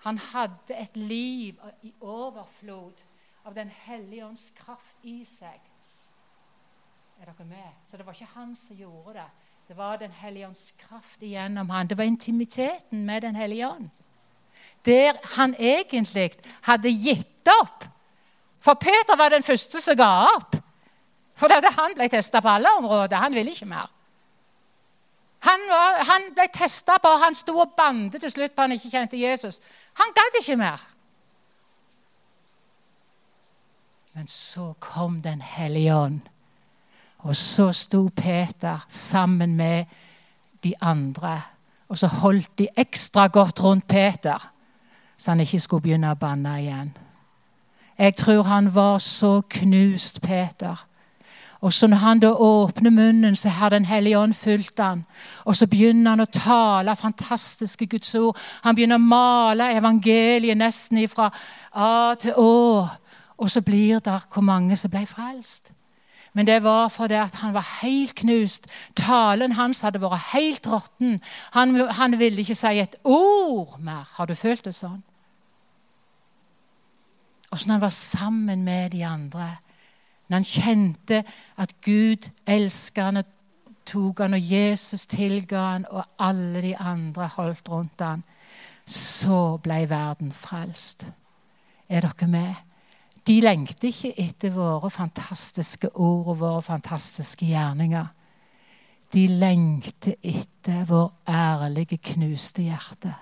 Han hadde et liv i overflod av Den hellige ånds kraft i seg. Er dere med? Så det var ikke han som gjorde det. Det var Den hellige ånds kraft igjennom han. Det var intimiteten med Den hellige ånd. Der han egentlig hadde gitt opp. For Peter var den første som ga opp. For han ble testa på alle områder. Han ville ikke mer. Han, var, han ble testa på, han sto og bandet til slutt på han ikke kjente Jesus. Han gadd ikke mer. Men så kom Den hellige ånd, og så sto Peter sammen med de andre. Og så holdt de ekstra godt rundt Peter, så han ikke skulle begynne å banne igjen. Jeg tror han var så knust, Peter, og så når han da åpner munnen, så har Den hellige ånd fulgt han. Og så begynner han å tale fantastiske Guds ord. Han begynner å male evangeliet nesten fra A til Å. Og så blir det hvor mange som ble frelst. Men det var fordi han var helt knust. Talen hans hadde vært helt råtten. Han, han ville ikke si et ord mer. Har du følt det sånn? Og så når han var sammen med de andre når han kjente at Gud elsket han og tok han, og Jesus tilga han, og alle de andre holdt rundt han, så ble verden frelst. Er dere med? De lengter ikke etter våre fantastiske ord og våre fantastiske gjerninger. De lengter etter vår ærlige, knuste hjerte.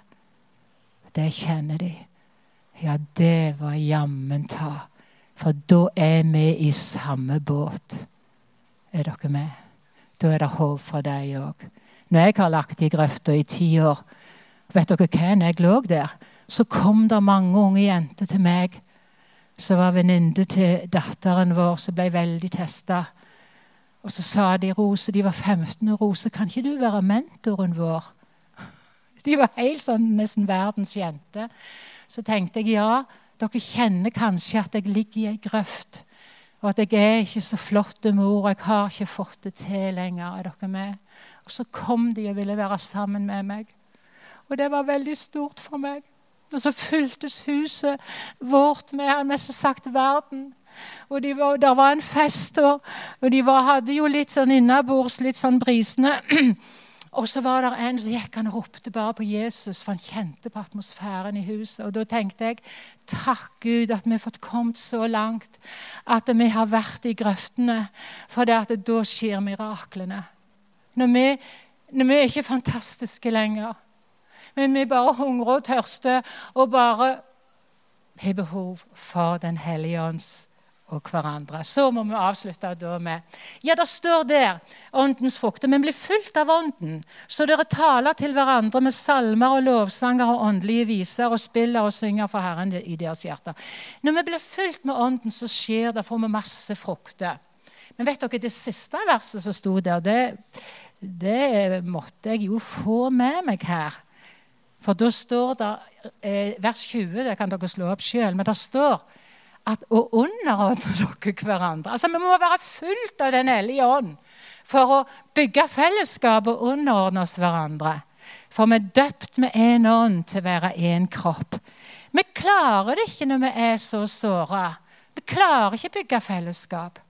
Det kjenner de. Ja, det var jammen ta for da er vi i samme båt. Er dere med? Da er det håp for deg òg. Når jeg har lagt i grøfta i ti år, vet dere når jeg lå der, så kom det mange unge jenter til meg som var venninne til datteren vår, som ble veldig testa. Og så sa de Rose, de var 15 år, Rose, kan ikke du være mentoren vår? De var helt sånn nesten verdenskjente. Så tenkte jeg ja, dere kjenner kanskje at jeg ligger i ei grøft. Og at jeg er ikke så flott mor, og jeg har ikke fått det til lenger. Er dere med? Og så kom de og ville være sammen med meg. Og det var veldig stort for meg. Og så fyltes huset vårt med mest sagt verden. Og de var, var en fest, og, og de var, hadde jo litt sånn innabords, litt sånn brisende. Og så var det en som gikk han og ropte bare på Jesus, for han kjente på atmosfæren i huset. Og da tenkte jeg takk Gud at vi har fått kommet så langt at vi har vært i grøftene. For det at da skjer miraklene. Når vi, når vi er ikke fantastiske lenger, men vi bare hungrer og tørster og bare har behov for Den hellige ånds og hverandre. Så må vi avslutte da med Ja, det står der åndens frukter. Men bli fulgt av ånden, så dere taler til hverandre med salmer og lovsanger og åndelige viser og spiller og synger for Herren i deres hjerter. Når vi blir fulgt med ånden, så skjer det, får vi masse frukter. Men vet dere, det siste verset som sto der, det, det måtte jeg jo få med meg her. For da står det eh, Vers 20, det kan dere slå opp sjøl, men det står at å underordne dere hverandre. Altså, Vi må være fullt av Den hellige ånd for å bygge fellesskap og underordne oss hverandre. For vi er døpt med én ånd til å være én kropp. Vi klarer det ikke når vi er så såra. Vi klarer ikke å bygge fellesskap.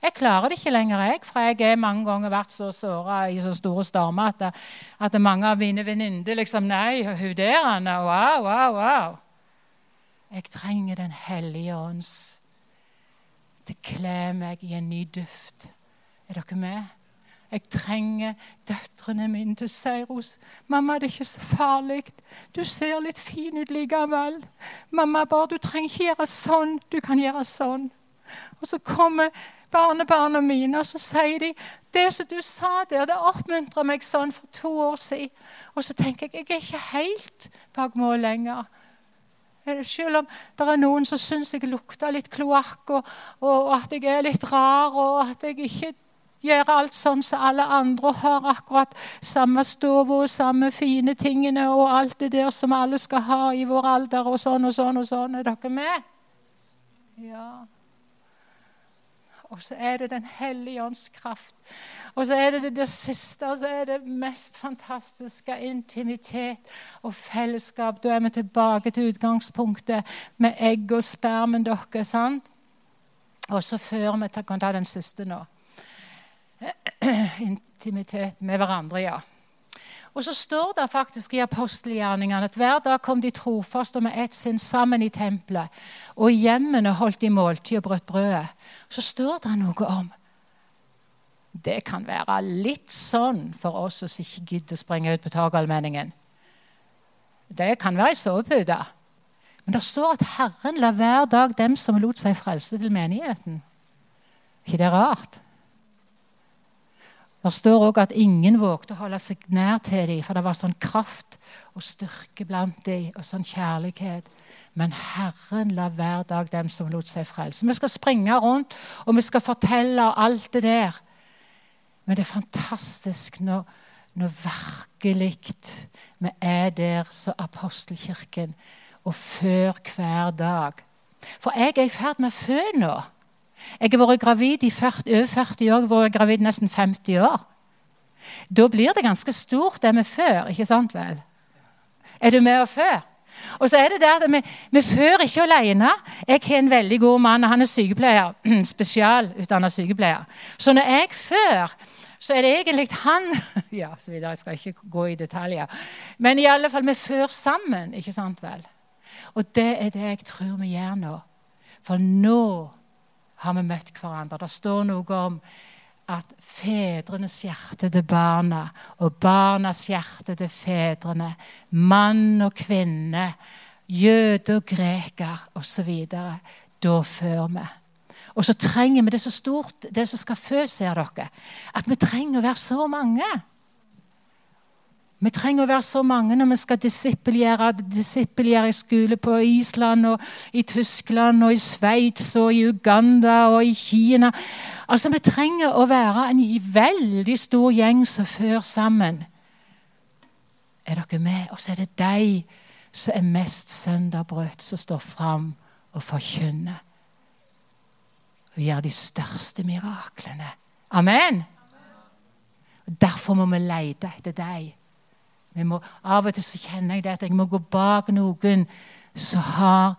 Jeg klarer det ikke lenger, jeg, for jeg har mange ganger vært så såra i så store stormer at, at mange av mine venninner liksom Nei, hun der, Anna. Wow, wow, wow. Jeg trenger Den hellige ånds til å kle meg i en ny duft. Er dere med? Jeg trenger døtrene mine til å si Ros, mamma, det er ikke så farlig. Du ser litt fin ut likevel. Mamma, bare du trenger ikke gjøre sånn. Du kan gjøre sånn. Og så kommer barnebarna mine, og så sier de det som du sa der, det oppmuntrer meg sånn for to år siden. Og så tenker jeg jeg er ikke helt bak mål lenger. Selv om det er noen som syns jeg lukter litt kloakk, og, og, at jeg er litt rar, og at jeg ikke gjør alt sånn som alle andre har akkurat samme stove og samme fine tingene og alt det der som alle skal ha i vår alder, og sånn og sånn og sånn. Er dere med? Ja. Og så er det Den hellige ånds kraft. Og så er det det, det siste, og så er det mest fantastiske intimitet og fellesskap. Da er vi tilbake til utgangspunktet med egg og spermen dere, sant? Og så før vi kan ta den siste nå. Intimitet med hverandre, ja. Og så står det faktisk i apostelgjerningene at hver dag kom de trofast og med ett sinn sammen i tempelet. Og i hjemmene holdt de måltid og brøt brødet. Så står det noe om Det kan være litt sånn for oss som ikke gidder å springe ut på Torgallmenningen. Det kan være ei sovepute. Men det står at Herren la hver dag dem som lot seg frelse, til menigheten. Ikke det rart? Det står òg at ingen vågte å holde seg nær til dem, for det var sånn kraft og styrke blant dem, og sånn kjærlighet. Men Herren la hver dag dem som lot seg frelse. Vi skal springe rundt, og vi skal fortelle alt det der. Men det er fantastisk når, når virkelig vi er der som apostelkirken, og før hver dag. For jeg er i ferd med å fø nå. Jeg har vært gravid i 40, over 40 år, jeg har vært gravid nesten 50 år. Da blir det ganske stort, det vi før, ikke sant vel? Er du med og før? Og så er det det at Vi, vi før ikke alene. Jeg har en veldig god mann, han er sykepleier. Spesialutdanna sykepleier. Så når jeg før, så er det egentlig han Ja, så videre, jeg skal ikke gå i detaljer. Men i alle fall, vi før sammen, ikke sant vel? Og det er det jeg tror vi gjør nå. For nå har vi møtt hverandre. Det står noe om at fedrenes hjerte til barna og barnas hjerte til fedrene, mann og kvinne, jøde og greker osv. Da før vi. Og så trenger vi det så stort, det som skal fø, ser dere, at vi trenger å være så mange. Vi trenger å være så mange når vi skal disippelgjøre, disippelgjøre i skole på Island og i Tyskland og i Sveits og i Uganda og i Kina. Altså, Vi trenger å være en veldig stor gjeng som fører sammen. Er dere med? Og så er det de som er mest søndagbrøt som står fram og forkynner. Og gjør de største miraklene. Amen. Derfor må vi lete etter deg. Må, av og til så kjenner jeg det at jeg må gå bak noen som har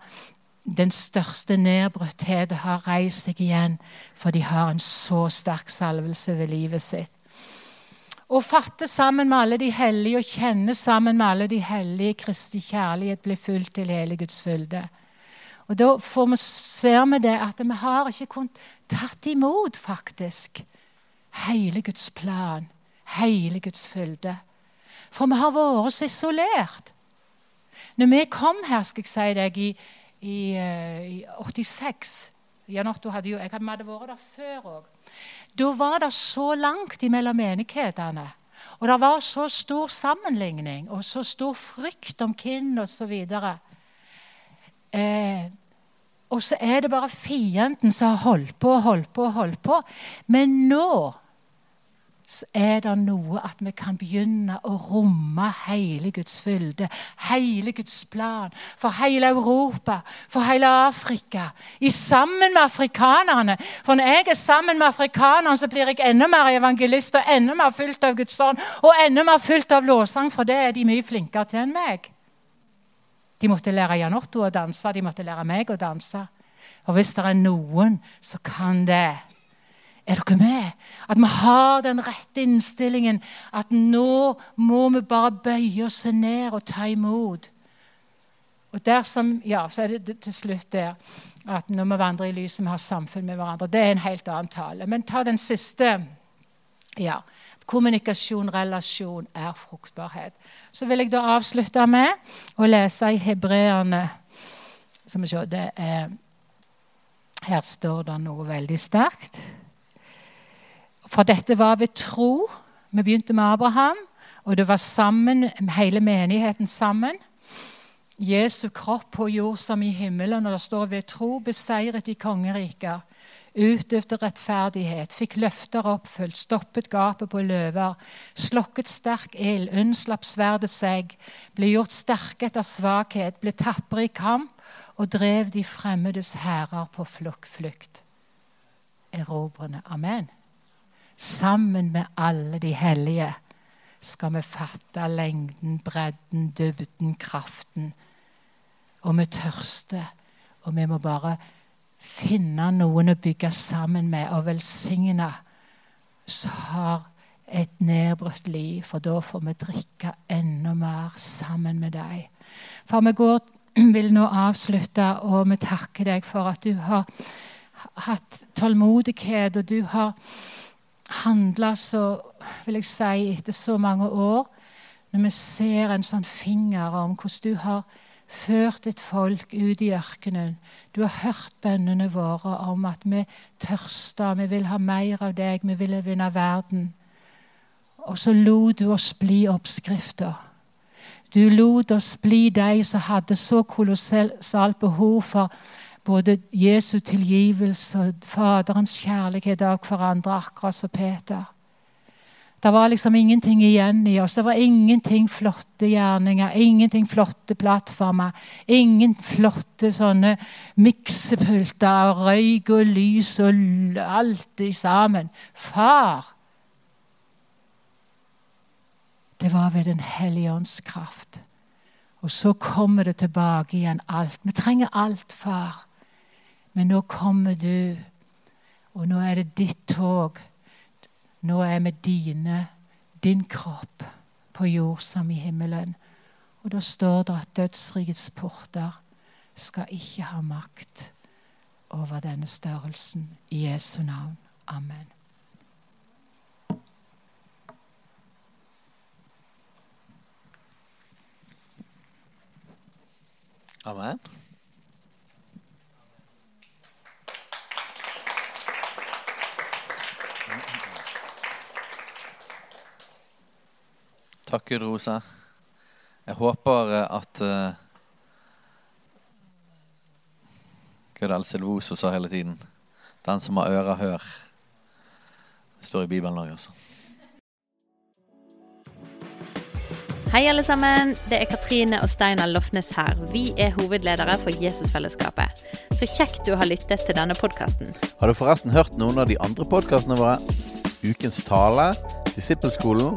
den største nedbrutthet og har reist seg igjen, for de har en så sterk salvelse ved livet sitt. Å fatte sammen med alle de hellige og kjenne sammen med alle de hellige Kristi kjærlighet blir fulgt til hele Guds fylde. Og Da får vi, ser vi det at vi har ikke kunnet tatt imot, faktisk, hele Guds plan, hele Guds fylde. For vi har vært så isolert. Når vi kom her, skal jeg si deg, i, i, eh, i 86 Jan Otto hadde jo, Jeg hadde vært der før òg. Da var det så langt mellom menighetene. Og det var så stor sammenligning og så stor frykt om hvem osv. Eh, og så er det bare fienden som har holdt på og holdt på og holdt på. Men nå er det noe at vi kan begynne å romme hele Guds fylde, hele Guds plan, for hele Europa, for hele Afrika. I sammen med afrikanerne. For når jeg er sammen med afrikanerne, så blir jeg enda mer evangelist og enda mer fylt av Guds ånd og enda mer fylt av lovsang, for det er de mye flinkere til enn meg. De måtte lære Jan Otto å danse, de måtte lære meg å danse. Og hvis det er noen som kan det er dere med? At vi har den rette innstillingen. At nå må vi bare bøye oss ned og ta imot. Og dersom, ja, Så er det til slutt der at når vi vandrer i lyset, vi har samfunn med hverandre. Det er en helt annen tale. Men ta den siste. ja, Kommunikasjon, relasjon, er fruktbarhet. Så vil jeg da avslutte med å lese i Hebreerne. Her står det noe veldig sterkt. For dette var ved tro. Vi begynte med Abraham, og det var sammen, hele menigheten sammen. Jesu kropp på jord som i himmelen, og det står ved tro, beseiret i kongeriker. Utøvde rettferdighet, fikk løfter oppfylt, stoppet gapet på løver, slokket sterk ild, unnslapp sverdet seg, ble gjort sterke etter svakhet, ble tapre i kamp og drev de fremmedes hærer på flukt. Erobrende. Amen. Sammen med alle de hellige skal vi fatte lengden, bredden, dybden, kraften. Og vi tørster, og vi må bare finne noen å bygge sammen med og velsigne som har et nedbrutt liv, for da får vi drikke enda mer sammen med deg. For vi går, vil nå avslutte, og vi takker deg for at du har hatt tålmodighet, og du har handla så vil jeg si, etter så mange år, når vi ser en sånn finger om hvordan du har ført et folk ut i ørkenen. Du har hørt bønnene våre om at vi tørster, vi vil ha mer av deg, vi vil vinne verden. Og så lot du oss bli oppskrifter. Du lot oss bli de som hadde så kolossalt behov for både Jesu tilgivelse og Faderens kjærlighet av hverandre, akkurat som Peter. Det var liksom ingenting igjen i oss. Det var ingenting flotte gjerninger, ingenting flotte plattformer. Ingen flotte sånne miksepulter av røyk og lys og alt i sammen. Far! Det var ved Den hellige ånds kraft. Og så kommer det tilbake igjen alt. Vi trenger alt, far. Men nå kommer du, og nå er det ditt tog. Nå er vi dine, din kropp, på jord som i himmelen. Og da står det at dødsrikets porter skal ikke ha makt over denne størrelsen. I Jesu navn. Amen. Amen. Takk, Gud Rose. Jeg håper eh, at uh, Hva er det Silvoso sa hele tiden? Den som har ører, hør. Det står i Bibelen òg, altså. Hei, alle sammen. Det er Katrine og Steinar Lofnes her. Vi er hovedledere for Jesusfellesskapet. Så kjekt du har lyttet til denne podkasten. Har du forresten hørt noen av de andre podkastene våre? Ukens tale, Disippelskolen,